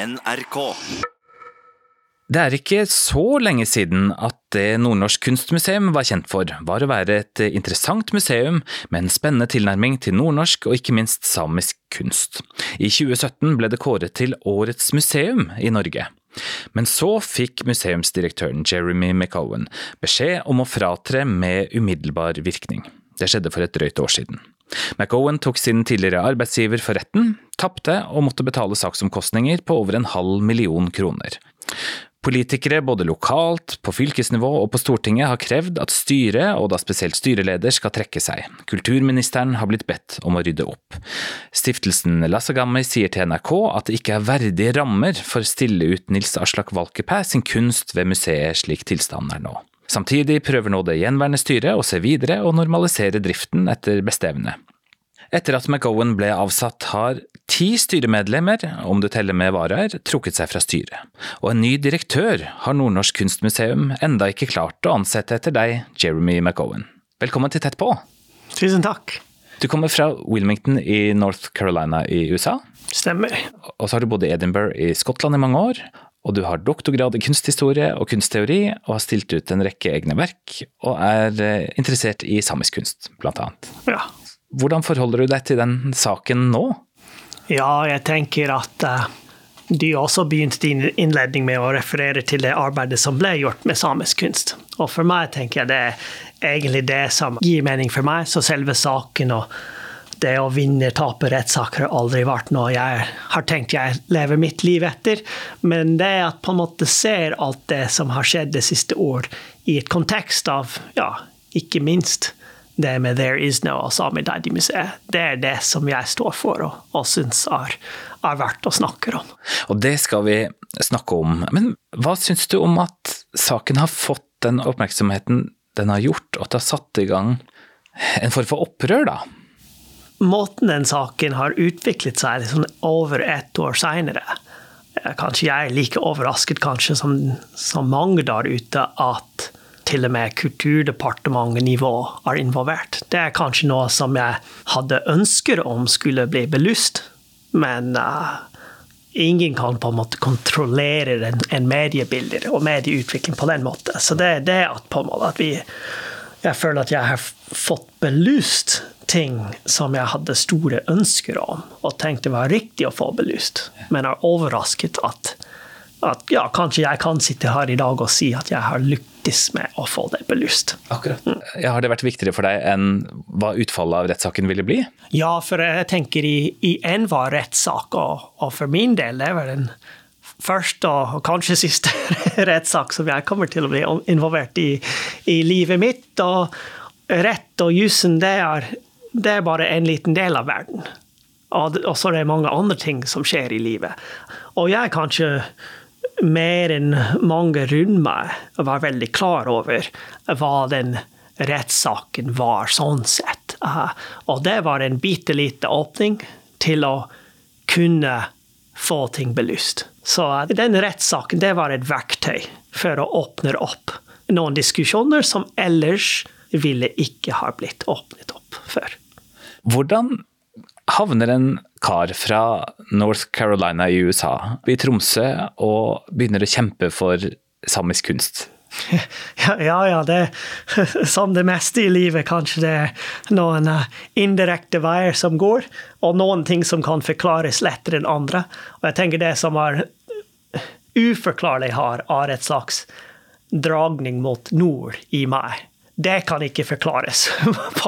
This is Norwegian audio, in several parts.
NRK. Det er ikke så lenge siden at det Nordnorsk kunstmuseum var kjent for, var å være et interessant museum med en spennende tilnærming til nordnorsk og ikke minst samisk kunst. I 2017 ble det kåret til Årets museum i Norge. Men så fikk museumsdirektøren Jeremy McOwen beskjed om å fratre med umiddelbar virkning. Det skjedde for et drøyt år siden. McOwen tok sin tidligere arbeidsgiver for retten, tapte og måtte betale saksomkostninger på over en halv million kroner. Politikere både lokalt, på fylkesnivå og på Stortinget har krevd at styret, og da spesielt styreleder, skal trekke seg. Kulturministeren har blitt bedt om å rydde opp. Stiftelsen Lassagami sier til NRK at det ikke er verdige rammer for å stille ut Nils Aslak Valkeapää sin kunst ved museet slik tilstanden er nå. Samtidig prøver nå det gjenværende styret å se videre og normalisere driften etter beste evne. Etter at McGowan ble avsatt, har ti styremedlemmer, om du teller med varaer, trukket seg fra styret. Og en ny direktør har Nordnorsk kunstmuseum enda ikke klart å ansette etter deg, Jeremy McGowan. Velkommen til Tett på. Tusen takk. Du kommer fra Wilmington i North Carolina i USA. Stemmer. Og så har du bodd i Edinburgh i Skottland i mange år. Og du har doktorgrad i kunsthistorie og kunstteori, og har stilt ut en rekke egne verk, og er eh, interessert i samisk kunst, blant annet. Ja. Hvordan forholder du deg til den saken nå? Ja, jeg tenker at uh, du også begynte din innledning med å referere til det arbeidet som ble gjort med samisk kunst. Og for meg tenker jeg det er egentlig det som gir mening for meg. Så selve saken og det å vinne, tape rettssaker har aldri vært noe jeg har tenkt jeg lever mitt liv etter. Men det at på en måte ser alt det som har skjedd det siste år, i et kontekst av, ja, ikke minst det med 'There is no Sami Daidi-museet. Det er det som jeg står for og, og syns er, er, verdt å snakke om. Og det skal vi snakke om. Men hva syns du om at saken har fått den oppmerksomheten den har gjort, og at det har satt i gang en form for opprør, da? Måten den saken har utviklet seg liksom over ett år seinere Kanskje jeg er like overrasket kanskje som, som mange der ute at til og med Kulturdepartementet-nivå er involvert. Det er kanskje noe som jeg hadde ønsker om skulle bli belyst, men uh, ingen kan på en måte kontrollere en, en mediebilde og medieutvikling på den måten. Så det er at, på en måte, at vi Jeg føler at jeg har fått belyst ting som jeg hadde store ønsker om, og tenkte var riktig å få belyst, men er overrasket at at ja, kanskje jeg kan sitte her i dag og si at jeg har lyktes med å få det belyst. Akkurat. Ja, har det vært viktigere for deg enn hva utfallet av rettssaken ville bli? Ja, for jeg tenker i, i enhver rettssak, og, og, for min del det var den første og kanskje siste rettssak som jeg kommer til å bli involvert i i livet mitt. Og rett og jussen, det er, det er bare en liten del av verden. Og, så er det mange andre ting som skjer i livet. Og jeg kanskje mer enn mange rundt meg var veldig klar over hva den rettssaken var, sånn sett. Og det var en bitte lite åpning til å kunne få ting belyst. Så den rettssaken det var et verktøy for å åpne opp noen diskusjoner som ellers ville ikke ha blitt åpnet opp før. Hvordan havner en kar fra North Carolina i USA i Tromsø og begynner å kjempe for samisk kunst. Ja, ja, det, som det meste i livet, kanskje det er noen eh, indirekte veier som går, og noen ting som kan forklares lettere enn andre. Og jeg tenker det som er uforklarlig har, er et slags dragning mot nord i meg det kan ikke forklares.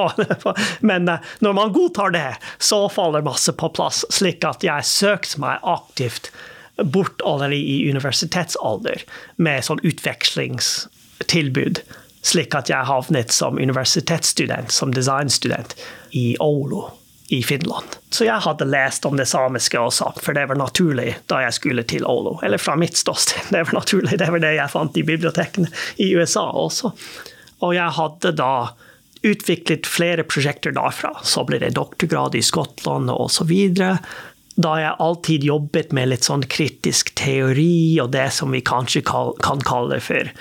Men eh, når man godtar det, så faller masse på plass, slik at jeg søkte meg aktivt bort allerede i universitetsalder med sånn utvekslingstilbud, slik at jeg havnet som universitetsstudent, som designstudent, i Oulu i Finland. Så jeg hadde lest om det samiske også, for det var naturlig da jeg skulle til Oulu. Eller fra mitt ståsted, det var naturlig. Det var det jeg fant i bibliotekene i USA også. Og jeg hadde da utviklet flere prosjekter derfra. Så ble det doktorgrad i Skottland osv. Da jeg alltid jobbet med litt sånn kritisk teori og det som vi kanskje kan kalle for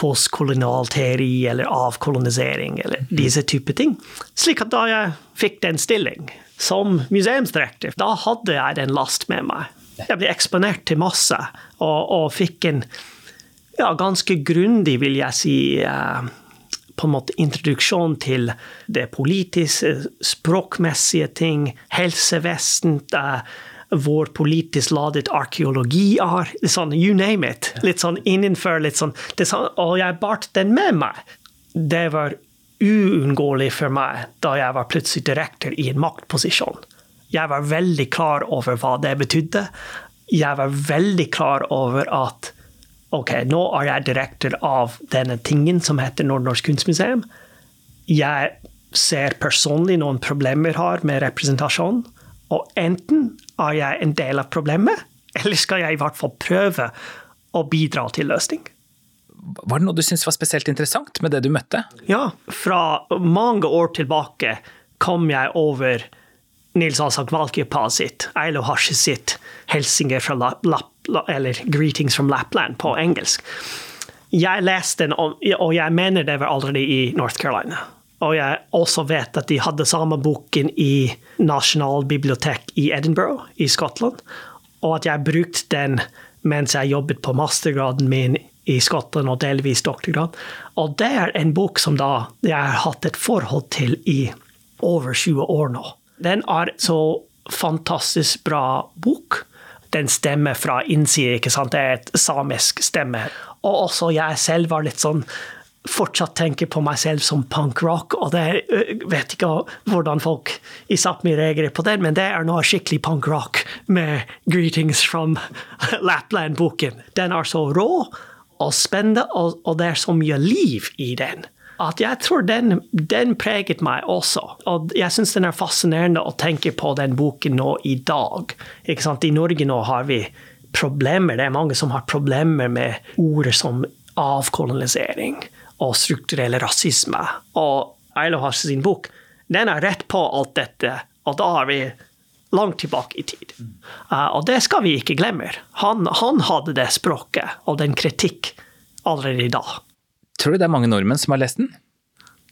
postkolonial teori eller avkolonisering eller disse typer ting. Slik at da jeg fikk den stilling som museumsdirektør, da hadde jeg den last med meg Jeg ble eksponert til masse, og, og fikk en ja, ganske grundig, vil jeg si, eh, på en måte introduksjon til det politiske, språkmessige ting, helsevesen, vår hvor politisk ladet arkeologi er. Sånn, you name it. Litt sånn innenfor litt sånn, sånn Og jeg bart den med meg. Det var uunngåelig for meg da jeg var plutselig direktør i en maktposisjon. Jeg var veldig klar over hva det betydde. Jeg var veldig klar over at ok, nå er jeg direktør av denne tingen som heter Nordnorsk kunstmuseum. Jeg ser personlig noen problemer har med representasjon. Og enten er jeg en del av problemet, eller skal jeg i hvert fall prøve å bidra til løsning. Var det noe du syntes var spesielt interessant med det du møtte? Ja, fra mange år tilbake kom jeg over Nils Asak Valkeapaa sitt, Eilo Hashi sitt 'Helsinger fra Lapp, eller 'Greetings from Lapland' på engelsk. Jeg leste den, og jeg mener det var allerede i North Carolina. Og jeg også vet at de hadde samme boken i Nasjonalbibliotek i Edinburgh i Skottland. Og at jeg brukte den mens jeg jobbet på mastergraden min i Skottland og delvis doktorgrad. Og det er en bok som da jeg har hatt et forhold til i over 20 år nå. Den er så fantastisk bra bok. Den stemmer fra innsiden, ikke sant? det er et samisk stemme. Og også jeg selv var litt sånn fortsatt tenker på meg selv som punkrock, og det vet ikke hvordan folk i Sápmi reagerer på det, men det er noe skikkelig punkrock med 'Greetings from Lapland'-boken. Den er så rå og spennende, og, og det er så mye liv i den at jeg tror den, den preget meg også. Og jeg syns den er fascinerende å tenke på den boken nå i dag. I Norge nå har vi problemer. Det er mange som har problemer med ord som avkolonisering og strukturell rasisme. Og Eilo har sin bok. Den er rett på alt dette, og da er vi langt tilbake i tid. Uh, og det skal vi ikke glemme. Han, han, hadde det språket og den kritikk allerede i dag. Tror du det er mange nordmenn som har lest den?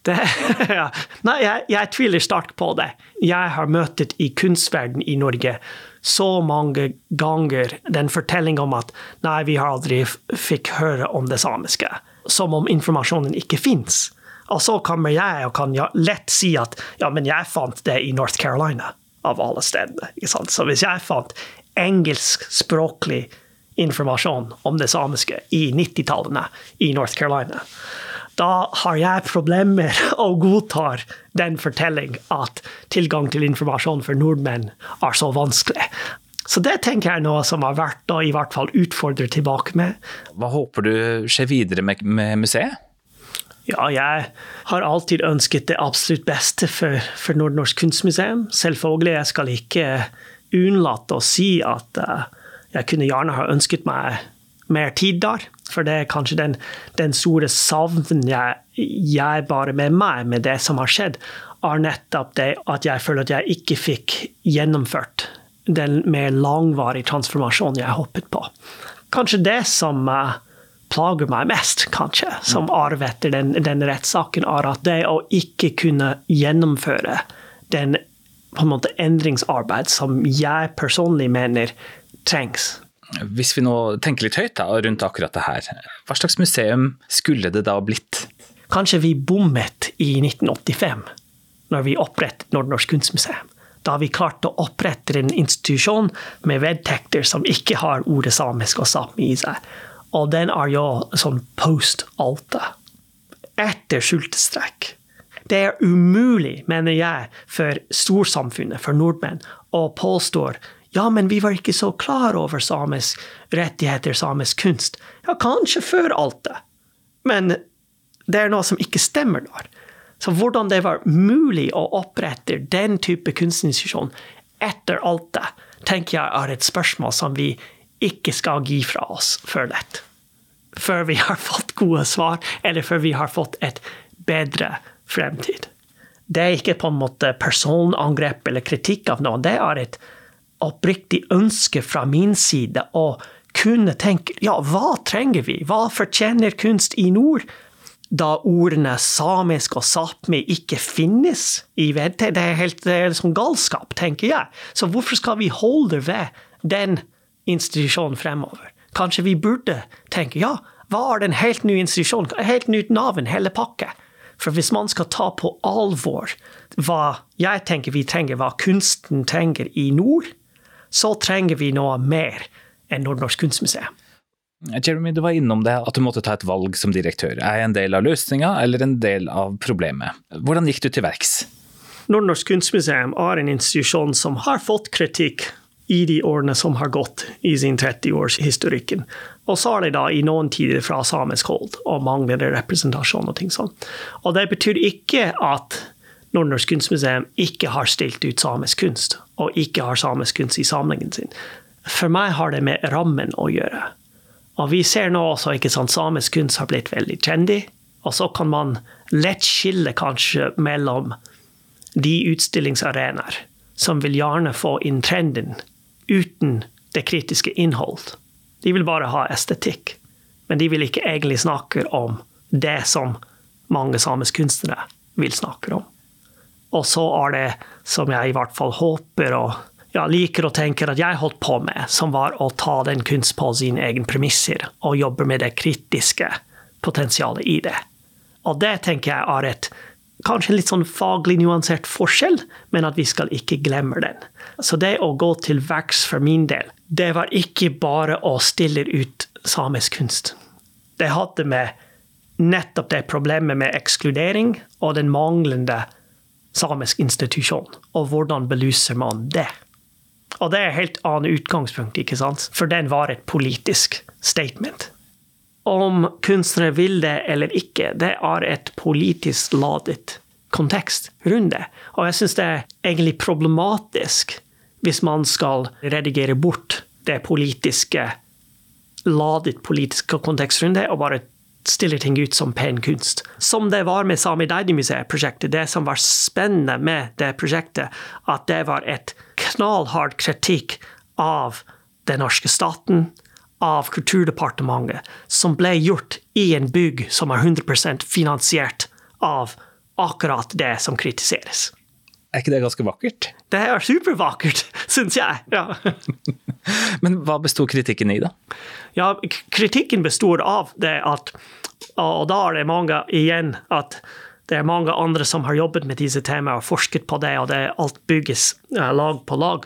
Det, ja. Nei, jeg, jeg, tviler sterkt på det. Jeg har møtt i kunstverden i Norge så mange ganger den fortellinga om at nei, vi har aldri fikk høre om det samiske som om informasjonen ikke fins. Og så kommer jeg og kan lett si at ja, men jeg fant det i North Carolina, av alle stedene. Så hvis jeg fant engelskspråklig informasjon om det samiske i 90-tallene i North Carolina, da har jeg problemer og godtar den fortelling at tilgang til informasjon for nordmenn er så vanskelig. Så det tenker jeg er noe som har vært å i hvert fall utfordre tilbake med. Hva håper du skjer videre med, med museet? Ja, jeg har alltid ønsket det absolutt beste for, for Nordnorsk kunstmuseum. Selvfølgelig, jeg skal ikke unnlate å si at uh, jeg kunne gjerne ha ønsket meg mer tid der. For det er kanskje den, den store savnen jeg, jeg bare med meg med det som har skjedd, er nettopp det at jeg føler at jeg ikke fikk gjennomført den mer langvarige transformasjonen jeg hoppet på. Kanskje det som uh, plager meg mest, kanskje, som mm. arv etter den, den rettssaken, er at det å ikke kunne gjennomføre den på en måte endringsarbeid som jeg personlig mener trengs. Hvis vi nå tenker litt høyt da, rundt akkurat det her, hva slags museum skulle det da blitt? Kanskje vi bommet i 1985, når vi opprettet Nordnorsk kunstmuseum. Da har vi klart å opprette en institusjon med vedtekter som ikke har ordet samisk og sápmi i seg. Og den er jo sånn post Alta. Etter sultestrekk. Det er umulig, mener jeg, for storsamfunnet, for nordmenn, å påstå ja, men vi var ikke så klar over samisk rettigheter, samisk kunst. Ja, kanskje før Alta, men det er noe som ikke stemmer der. Så hvordan det var mulig å opprette den type kunstinstitusjon etter alt det, tenker jeg er et spørsmål som vi ikke skal gi fra oss for lett. Før vi har fått gode svar, eller før vi har fått et bedre fremtid. Det er ikke på en måte personangrep eller kritikk av noen. Det er et oppriktig ønske fra min side å kunne tenke ja, hva trenger vi? Hva fortjener kunst i nord? da ordene samisk og sápmi ikke finnes i VT, Det er helt det er liksom galskap, tenker jeg. Så hvorfor skal vi holde ved den institusjonen fremover. Kanskje vi burde tenke ja, hva er den helt ny institusjonen, helt nytt navn, hele pakke? For hvis man skal ta på alvor hva jeg tenker vi trenger, hva kunsten trenger i nord, så trenger vi noe mer enn Nordnorsk kunstmuseum. Jeremy, du var innom det at du måtte ta et valg som direktør. Er jeg en del av løsninga eller en del av problemet? Hvordan gikk du til verks? Nordnorsk kunstmuseum er en institusjon som har fått kritikk i de årene som har gått i sin 30-årshistorikken. Og så det da i noen tider fra samisk hold og manglende representasjon og ting sånn. Og det betyr ikke at Nordnorsk kunstmuseum ikke har stilt ut samisk kunst, og ikke har samisk kunst i samlingen sin. For meg har det med rammen å gjøre. Og vi ser nå også ikke sant, samisk kunst har blitt veldig trendy, og så kan man lett skille kanskje mellom de utstillingsarenaer som vil gjerne få inn trenden uten det kritiske innhold. De vil bare ha estetikk, men de vil ikke egentlig snakke om det som mange samiske kunstnere vil snakke om. Og så er det, som jeg i hvert fall håper og ja, liker å tenke at jeg holdt på med, som var å ta den kunst på sine egne premisser og jobbe med det kritiske potensialet i det. Og det tenker jeg er et kanskje litt sånn faglig nuansert forskjell, men at vi skal ikke glemme den. Så det å gå til verks for min del, det var ikke bare å stille ut samisk kunst. Det hadde med nettopp det problemet med ekskludering og den manglende samisk institusjon. Og hvordan belyser man det? Og det er helt annet utgangspunkt, ikke sant? for den var et politisk statement. Om kunstnere vil det eller ikke, det er et politisk ladet kontekst rundt det. Og jeg syns det er egentlig problematisk hvis man skal redigere bort det politiske, ladet politiske kontekst rundt det, og bare stiller ting ut som pen kunst. Som det var med Sami Deidi-museet-prosjektet. Det som var spennende med det prosjektet, at det var et knallhard kritikk av den norske staten, av Kulturdepartementet, som ble gjort i en bygg som er 100% finansiert av akkurat det som kritiseres. Er ikke det ganske vakkert? Det er supervakkert, syns jeg. Ja. Men hva besto kritikken i, da? Ja, kritikken består av det at Og da er det mange igjen at det er mange andre som har jobbet med disse temaene og forsket på det, og det alt bygges lag på lag.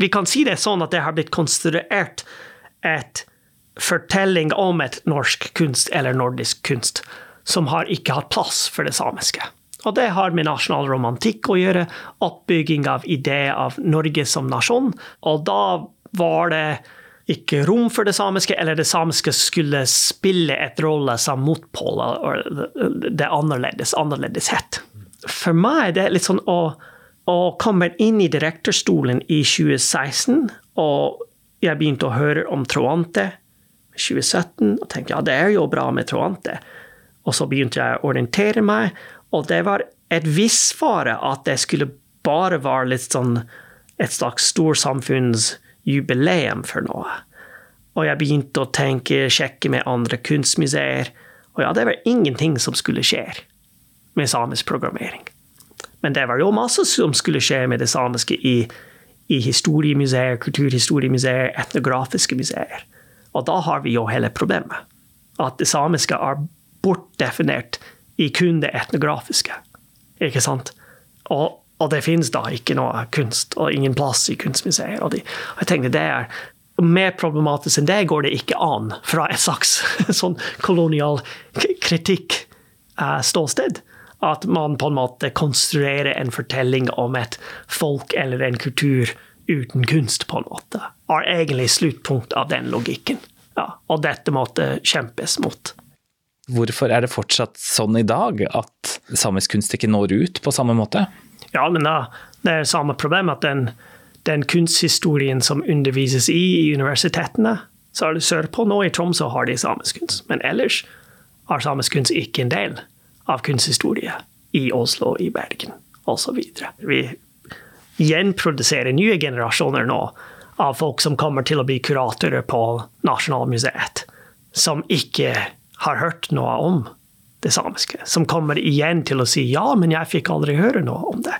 Vi kan si det sånn at det har blitt konstruert et fortelling om et norsk kunst eller nordisk kunst som har ikke hatt plass for det samiske. Og det har med nasjonal romantikk å gjøre, oppbygging av idé av Norge som nasjon. Og da var det ikke rom for det samiske, eller det samiske skulle spille et rolle som motpol, det annerledes, annerledeshet. For meg er det litt sånn å, å komme inn i direktorstolen i 2016, og jeg begynte å høre om Troante i 2017, og tenkte ja, det er jo bra med Troante. Og så begynte jeg å orientere meg, og det var et vissfare at det skulle bare være litt sånn et slags storsamfunnsjubileum for noe. Og jeg begynte å tenke, sjekke med andre kunstmuseer. Og ja, det var ingenting som skulle skje med samisk programmering. Men det var jo masse som skulle skje med det samiske i, i historiemuseer, kulturhistoriemuseer, etnografiske museer. Og da har vi jo hele problemet. At det samiske er bortdefinert i kun det etnografiske. Ikke sant? Og og det finnes da ikke noe kunst og ingen plass i kunstmuseer. Og, de, og jeg tenkte det er mer problematisk enn det går det ikke an fra et slags sånn kolonial kritikk uh, ståsted. At man på en måte konstruerer en fortelling om et folk eller en kultur uten kunst, på en måte. Er egentlig sluttpunkt av den logikken. Ja, og dette måtte kjempes mot. Hvorfor er det fortsatt sånn i dag at samisk kunst ikke når ut på samme måte? Ja, men da, det er samme problem at den, den kunsthistorien som undervises i i universitetene, så er det sørpå nå i Tromsø har de samisk kunst. Men ellers er samisk kunst ikke en del av kunsthistorie i Oslo, i Bergen osv. Vi gjenproduserer nye generasjoner nå av folk som kommer til å bli kuratorer på Nasjonalmuseet, som ikke har hørt noe om det samiske. Som kommer igjen til å si ja, men jeg fikk aldri høre noe om det.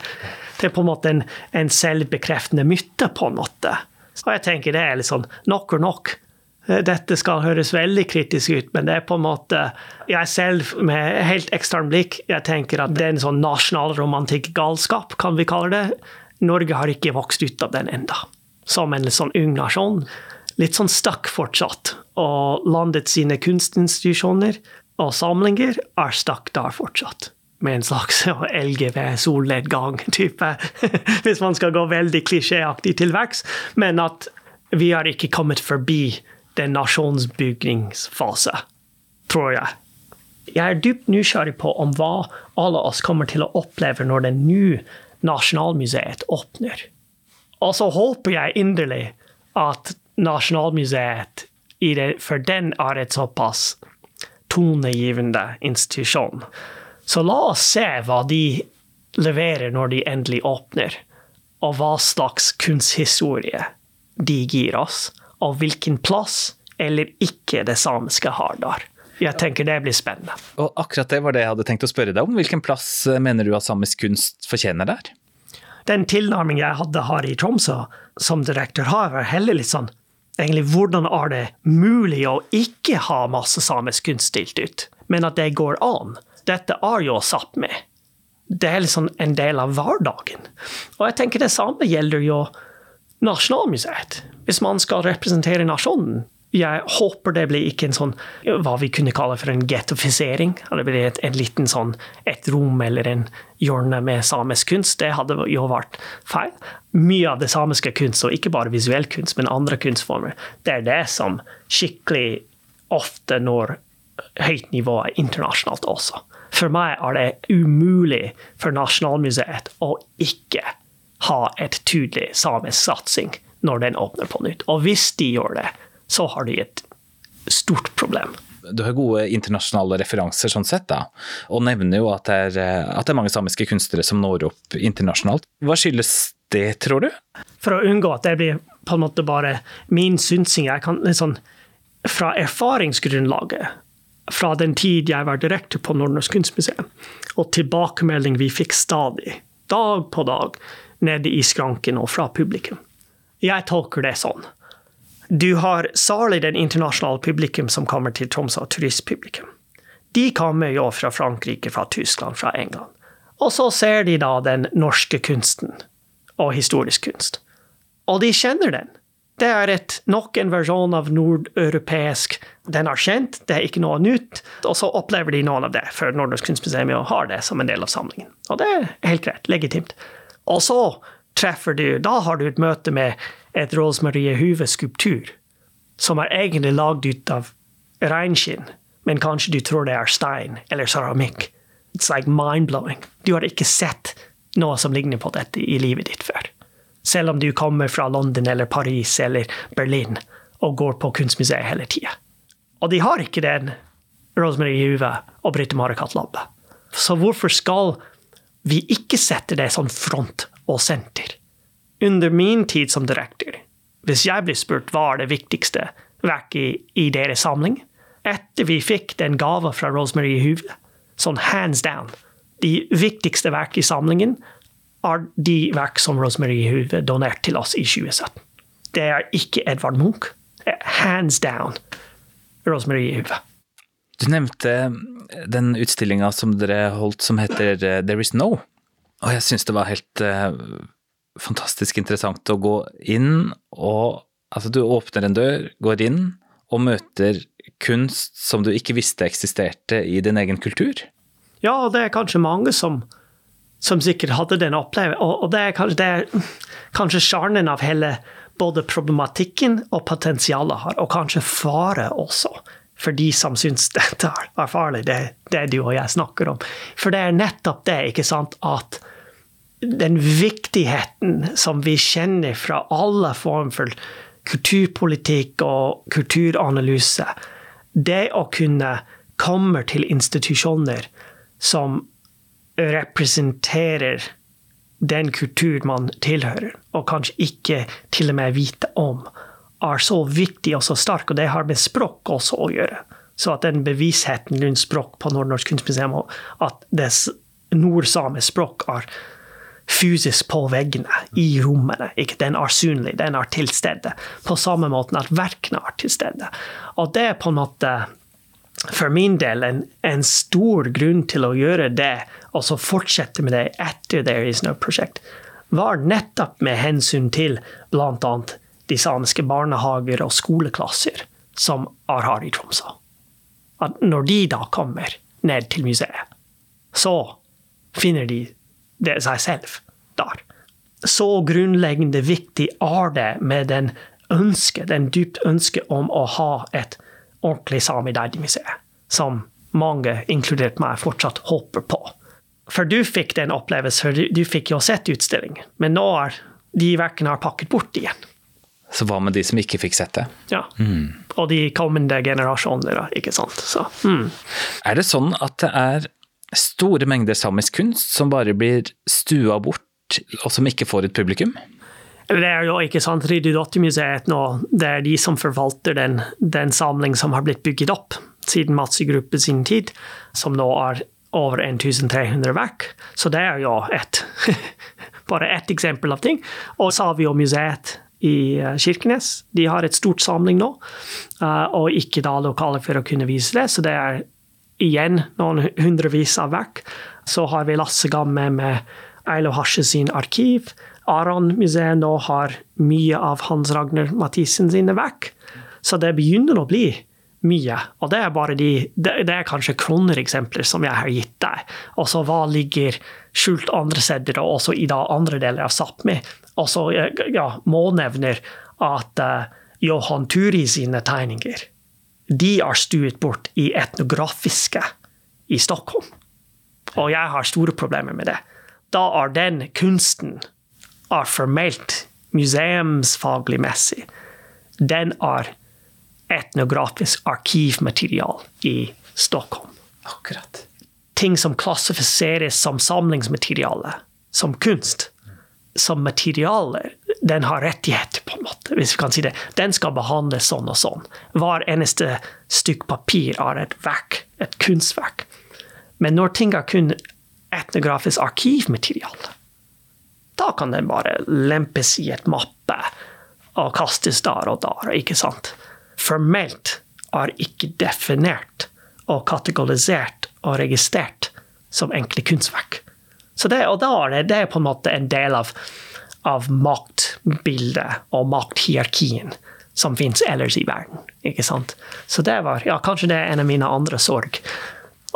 Det er på en måte en, en selvbekreftende myte, på en måte. Og jeg tenker det er litt sånn nok og nok. Eh, dette skal høres veldig kritisk ut, men det er på en måte Jeg selv, med helt ekstern blikk, jeg tenker at det er en sånn nasjonalromantikk-galskap, kan vi kalle det. Norge har ikke vokst ut av den enda. Som en sånn ung nasjon. Litt sånn stuck fortsatt. Og landet sine kunstinstitusjoner og samlinger er stuck der fortsatt. Med en slags LGV solnedgang-type, hvis man skal gå veldig klisjéaktig til verks. Men at vi har ikke kommet forbi den nasjonsbygningsfase, tror jeg. Jeg er dypt nysgjerrig på om hva alle oss kommer til å oppleve når det nye Nasjonalmuseet åpner. Og så håper jeg inderlig at Nasjonalmuseet, for den er et såpass tonegivende institusjon. Så la oss se hva de leverer når de endelig åpner, og hva slags kunsthistorie de gir oss, og hvilken plass eller ikke det samiske har der. Jeg tenker det blir spennende. Og akkurat det var det jeg hadde tenkt å spørre deg om. Hvilken plass mener du at samisk kunst fortjener der? Den tilnærmingen jeg hadde her i Tromsø som direktør, har vært heller litt sånn egentlig hvordan er det mulig å ikke ha masse samisk kunst stilt ut, men at det går an. Dette er jo med. Det er liksom en del av hverdagen. Og jeg tenker det samme gjelder jo Nasjonalmuseet. Hvis man skal representere nasjonen, jeg håper det blir ikke en sånn hva vi kunne kalle for en gettofisering. Det blir et, en liten sånn et rom eller en hjørne med samisk kunst. Det hadde jo vært feil. Mye av det samiske kunst, og ikke bare visuell kunst, men andre kunstformer, det er det som skikkelig ofte når høyt nivå internasjonalt også. For meg er det umulig for Nasjonalmuseet å ikke ha et tydelig samisk satsing når den åpner på nytt. Og hvis de gjør det, så har de et stort problem. Du har gode internasjonale referanser sånn sett, da, og nevner jo at det, er, at det er mange samiske kunstnere som når opp internasjonalt. Hva skyldes det, tror du? For å unngå at det blir på en måte bare min synsing, jeg kan liksom fra erfaringsgrunnlaget fra den tid jeg var direkte på Nordnorsk kunstmuseum, og tilbakemelding vi fikk stadig, dag på dag, nede i skranken og fra publikum. Jeg tolker det sånn du har særlig den internasjonale publikum som kommer til Tromsø, turistpublikum. De kommer jo fra Frankrike, fra Tyskland, fra England. Og så ser de da den norske kunsten og historisk kunst. Og de kjenner den. Det er et, nok en versjon av nordeuropeisk Den er kjent, det er ikke noe nytt. Og så opplever de noen av det, for Nordnorsk kunstmuseum har det som en del av samlingen. Og det er helt greit, legitimt. Og så treffer du Da har du et møte med et Rosemarie Huve-skulptur, som er egentlig lagd ut av reinskinn, men kanskje du tror det er stein eller keramikk. It's like mind-blowing. Du har ikke sett noe som ligner på dette i livet ditt før. Selv om du kommer fra London eller Paris eller Berlin og går på kunstmuseet hele tida. Og de har ikke den Rosemarie Huve og Britte Marit Labbe. Så hvorfor skal vi ikke sette det sånn front og senter? Under min tid som direktør, hvis jeg blir spurt hva er det viktigste verket i deres samling, etter vi fikk den gava fra Rosemarie Huve, sånn hands down, de viktigste verk i samlingen er de verk som Rosemarie Huve donerte til oss i 2017. Det er ikke Edvard Munch. Hands down Rosemarie Huve. Du nevnte den utstillinga som dere holdt som heter eh, There Is No. Og jeg syns det var helt uh, fantastisk interessant å gå inn og Altså, du åpner en dør, går inn og møter kunst som du ikke visste eksisterte i din egen kultur. Ja, og det er kanskje mange som, som sikkert hadde den opplevelsen. Og, og det er kanskje, det kanskje sjarmen av hele både problematikken og potensialet har, og kanskje fare også. For de som syns dette er farlig, det, det du og jeg snakker om. For det er nettopp det, ikke sant, at den viktigheten som vi kjenner fra alle former for kulturpolitikk og kulturanalyse, det å kunne komme til institusjoner som representerer den kultur man tilhører, og kanskje ikke til og med vite om, er så viktig og så sterk. Og det har med språk også å gjøre. Så at den bevisstheten rundt språk på Nordnorsk kunstmuseum, at det nordsame språk er fysisk på veggene i rommene. Ikke? Den er synlig, den er til stede. På samme måte at verkene er til stede. Og det er på en måte for min del en, en stor grunn til å gjøre det, og så fortsette med det etter There Is No Project, var nettopp med hensyn til bl.a. de samiske barnehager og skoleklasser som er her i Tromsø. At når de da kommer ned til museet, så finner de det seg selv der. Så grunnleggende viktig er det med den ønske, den dypt ønske om å ha et ordentlig Sami Dadi-museet, som mange, inkludert meg, fortsatt håper på. For du fikk den opplevelsen, du, du fikk jo sett utstillingen, men nå er de verkene pakket bort igjen. Så hva med de som ikke fikk sett det? Ja. Mm. Og de kommende generasjoner, ikke sant. Så, mm. Er det sånn at det er store mengder samisk kunst som bare blir stua bort, og som ikke får et publikum? Det er jo ikke sant, Ridderdotter-museet nå, det er de som forvalter den, den samling som har blitt bygget opp siden Matsi Gruppe sin tid, som nå er over 1300 verk. Så det er jo et, bare ett eksempel av ting. Og Savio-museet i eh, Kirkenes. De har et stort samling nå, eh, og ikke da lokaler for å kunne vise det. Så det er igjen noen hundrevis av verk. Så har vi Lasse Gamme med Eilo Hasje sin arkiv. Aron-museet nå har mye av Hans Ragnar Mathisen sine verk. Så det begynner å bli mye. Og det er bare de, det, er kanskje kronereksempler som jeg har gitt deg. Og så hva ligger skjult andre steder, og også i da andre deler av Sápmi. Og så ja, må nevner at uh, Johan Turi sine tegninger de er stuet bort i etnografiske i Stockholm. Og jeg har store problemer med det. Da er den kunsten er formelt museumsfaglig messig. Den er etnografisk arkivmaterial i Stockholm. Akkurat. Ting som klassifiseres som samlingsmateriale, som kunst, som materiale, den har rettigheter, på en måte, hvis vi kan si det. Den skal behandles sånn og sånn. Hver eneste stykk papir er et verk, et kunstverk. Men når ting er kun etnografisk arkivmateriale, da kan den bare lempes i et mappe og kastes der og der, ikke sant? formelt er ikke definert og kategorisert og registrert som enkle kunstverk. Så det, og da er det, det er på en måte en del av, av maktbildet og makthierarkien som finnes ellers i verden. ikke sant? Så det var ja, kanskje det er en av mine andre sorg.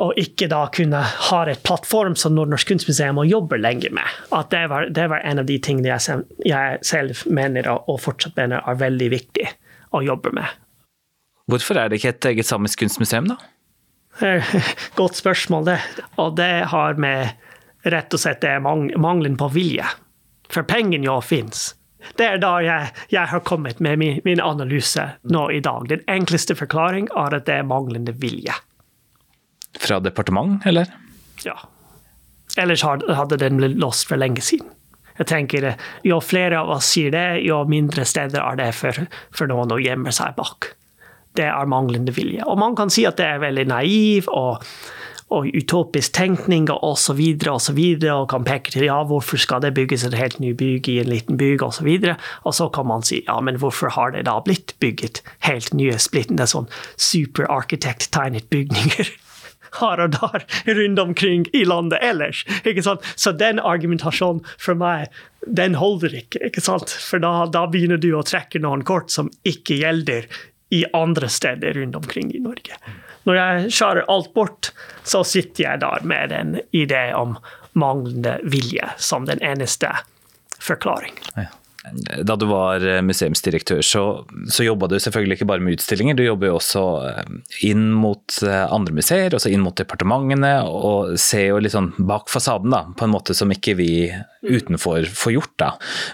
Å ikke da kunne ha et plattform som Nordnorsk kunstmuseum å jobbe lenge med. At det var, det var en av de tingene jeg, jeg selv mener og fortsatt mener er veldig viktig å jobbe med. Hvorfor er det ikke et eget samisk kunstmuseum, da? Godt spørsmål, det. Og det har med rett og slett det mangelen på vilje. For pengene jo fins. Det er da jeg, jeg, har kommet med min, min, analyse nå i dag. Den enkleste forklaring er at det er manglende vilje. Fra departement, eller? Ja. Ellers hadde den blitt låst for lenge siden. Jeg tenker, Jo flere av oss sier det, jo mindre steder er det for, for noen å gjemme seg bak det er manglende vilje. Og man kan si at det er veldig naiv og, og utopisk tenkning og osv. Og, så videre, og kan peke til ja, hvorfor skal det bygges et helt ny bygg i en liten bygg osv. Og, så og så kan man si ja, men hvorfor har det da blitt bygget helt nye splittende sånn superarkitekt-tegnet bygninger? her og der rundt omkring i landet ellers. ikke sant? Så den argumentasjonen for meg, den holder ikke. ikke sant? For da, da begynner du å trekke noen kort som ikke gjelder i andre steder rundt omkring i Norge. Når jeg skjærer alt bort, så sitter jeg der med en idé om manglende vilje som den eneste forklaring. Ja. Da du var eh, museumsdirektør, så, så jobba du selvfølgelig ikke bare med utstillinger, du jobber jo også eh, inn mot eh, andre museer, også inn mot departementene, og ser jo litt sånn bak fasaden, da, på en måte som ikke vi utenfor får gjort. da.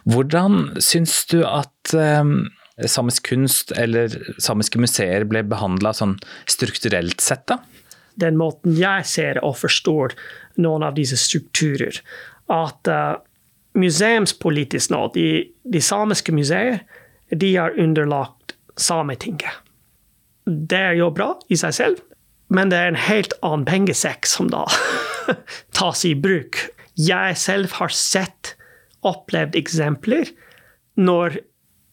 Hvordan syns du at samisk kunst eller samiske museer ble behandla sånn strukturelt sett, da? Den måten jeg ser og forstår noen av disse strukturer, at uh, museumspolitisk nå, de, de, samiske museer, de er underlagt Sametinget. Det er jo bra i seg selv, men det er en helt annen pengesekk som da tas i bruk jeg selv har sett, opplevd eksempler når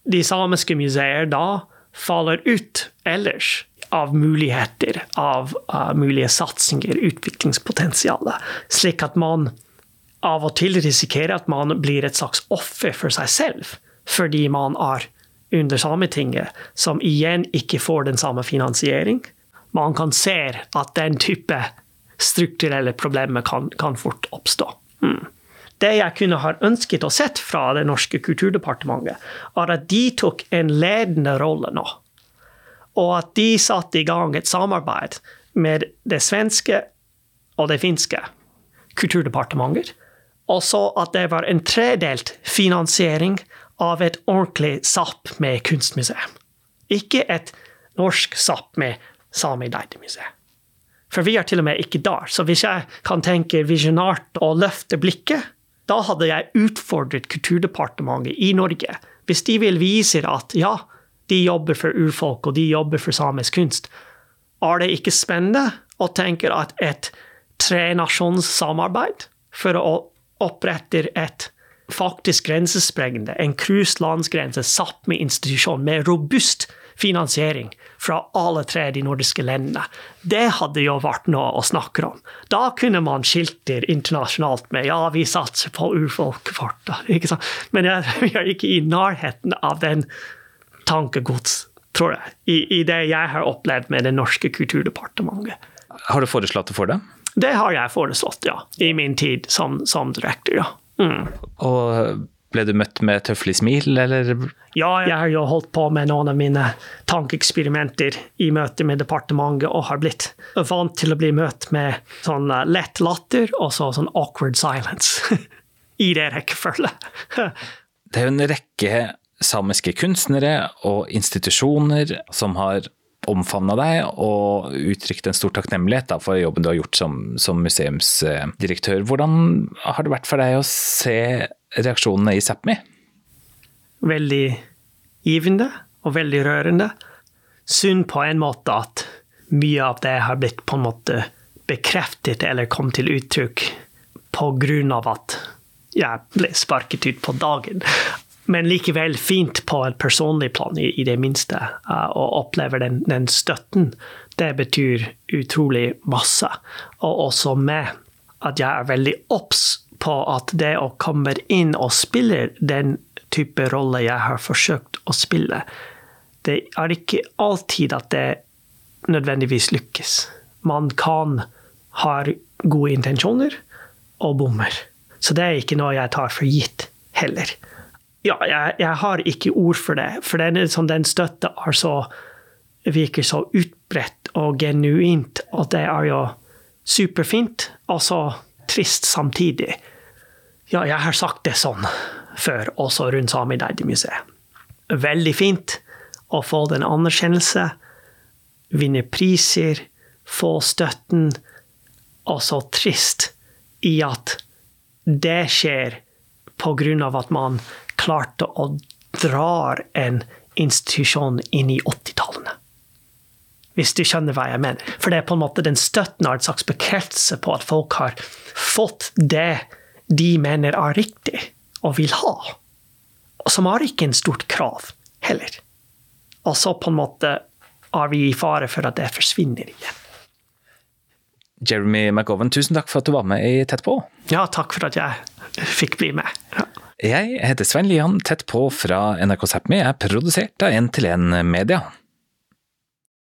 de samiske museer da faller ut ellers av muligheter, av uh, mulige satsinger, utviklingspotensial, slik at man av og til risikerer at man blir et slags offer for seg selv, fordi man er under Sametinget, som igjen ikke får den samme finansiering. Man kan se at den type strukturelle problemer kan, kan fort oppstå. Mm. Det jeg kunne ha ønsket å sett fra det norske kulturdepartementet, var at de tok en ledende rolle nå. Og at de satte i gang et samarbeid med det svenske og det finske kulturdepartementer. Og så at det var en tredelt finansiering av et ordentlig SAP med kunstmuseum. Ikke et norsk SAP med Sami Deide-museum. For vi er til og med ikke der. Så hvis jeg kan tenke visjonært og løfte blikket, da hadde jeg utfordret Kulturdepartementet i Norge. Hvis de vil vise at ja, de jobber for urfolk og de jobber for samisk kunst, er det ikke spennende å tenke at et trenasjonssamarbeid for å opprette et faktisk grensesprengende, en cruise landsgrense satt med institusjon med robust finansiering fra alle tre de nordiske landene. Det hadde jo vært noe å snakke om. Da kunne man skilter internasjonalt med ja, vi satser på urfolk Men vi er ikke i nærheten av den tankegods, tror jeg, i, i det jeg har opplevd med det norske kulturdepartementet. Har du foreslått det for det? Det har jeg foreslått, ja. I min tid som, som direktør, ja. Mm. Og ble du møtt med tøffelig smil, eller? Ja, jeg har jo holdt på med noen av mine tankeeksperimenter i møte med departementet, og har blitt vant til å bli møtt med sånn eh, lett latter og så sånn awkward silence. I det rekkefølget. det er jo en rekke samiske kunstnere og institusjoner som har omfavna deg og uttrykt en stor takknemlighet for jobben du har gjort som, som, museumsdirektør. Hvordan har det vært for deg å se reaksjonene i Sápmi? Veldig givende og veldig rørende. Synd på en måte at mye av det har blitt på en måte bekreftet eller kom til uttrykk av at jeg ble sparket ut på dagen men likevel fint på et personlig plan, i, det minste. Å og opplever den, den, støtten. Det betyr utrolig masse. Og også med at jeg er veldig obs på at det å komme inn og spille den type rolle jeg har forsøkt å spille, det er ikke alltid at det nødvendigvis lykkes. Man kan ha gode intensjoner og bommer. Så det er ikke noe jeg tar for gitt heller ja, jeg, jeg, har ikke ord for det. For den, sånn, den støtta er virker så utbredt og genuint, og det er jo superfint, og så trist samtidig. Ja, jeg har sagt det sånn før, også rundt Sami Deidi-museet. Veldig fint å få den anerkjennelse, vinne priser, få støtten, og så trist i at det skjer av at man klarte å dra en institusjon inn i 80-tallene. Hvis du skjønner hva jeg mener. For det er på en måte den støtten har en slags bekreftelse på at folk har fått det de mener er riktig og vil ha. Som har ikke en stort krav heller. Og så på en måte er vi i fare for at det forsvinner igjen. Jeremy McGowan, tusen takk for at du var med i Tett på. Ja, takk for at jeg fikk bli med. Ja. Jeg heter Svein Lian, tett på fra NRK Sápmi er produsert av 1 til 1 Media.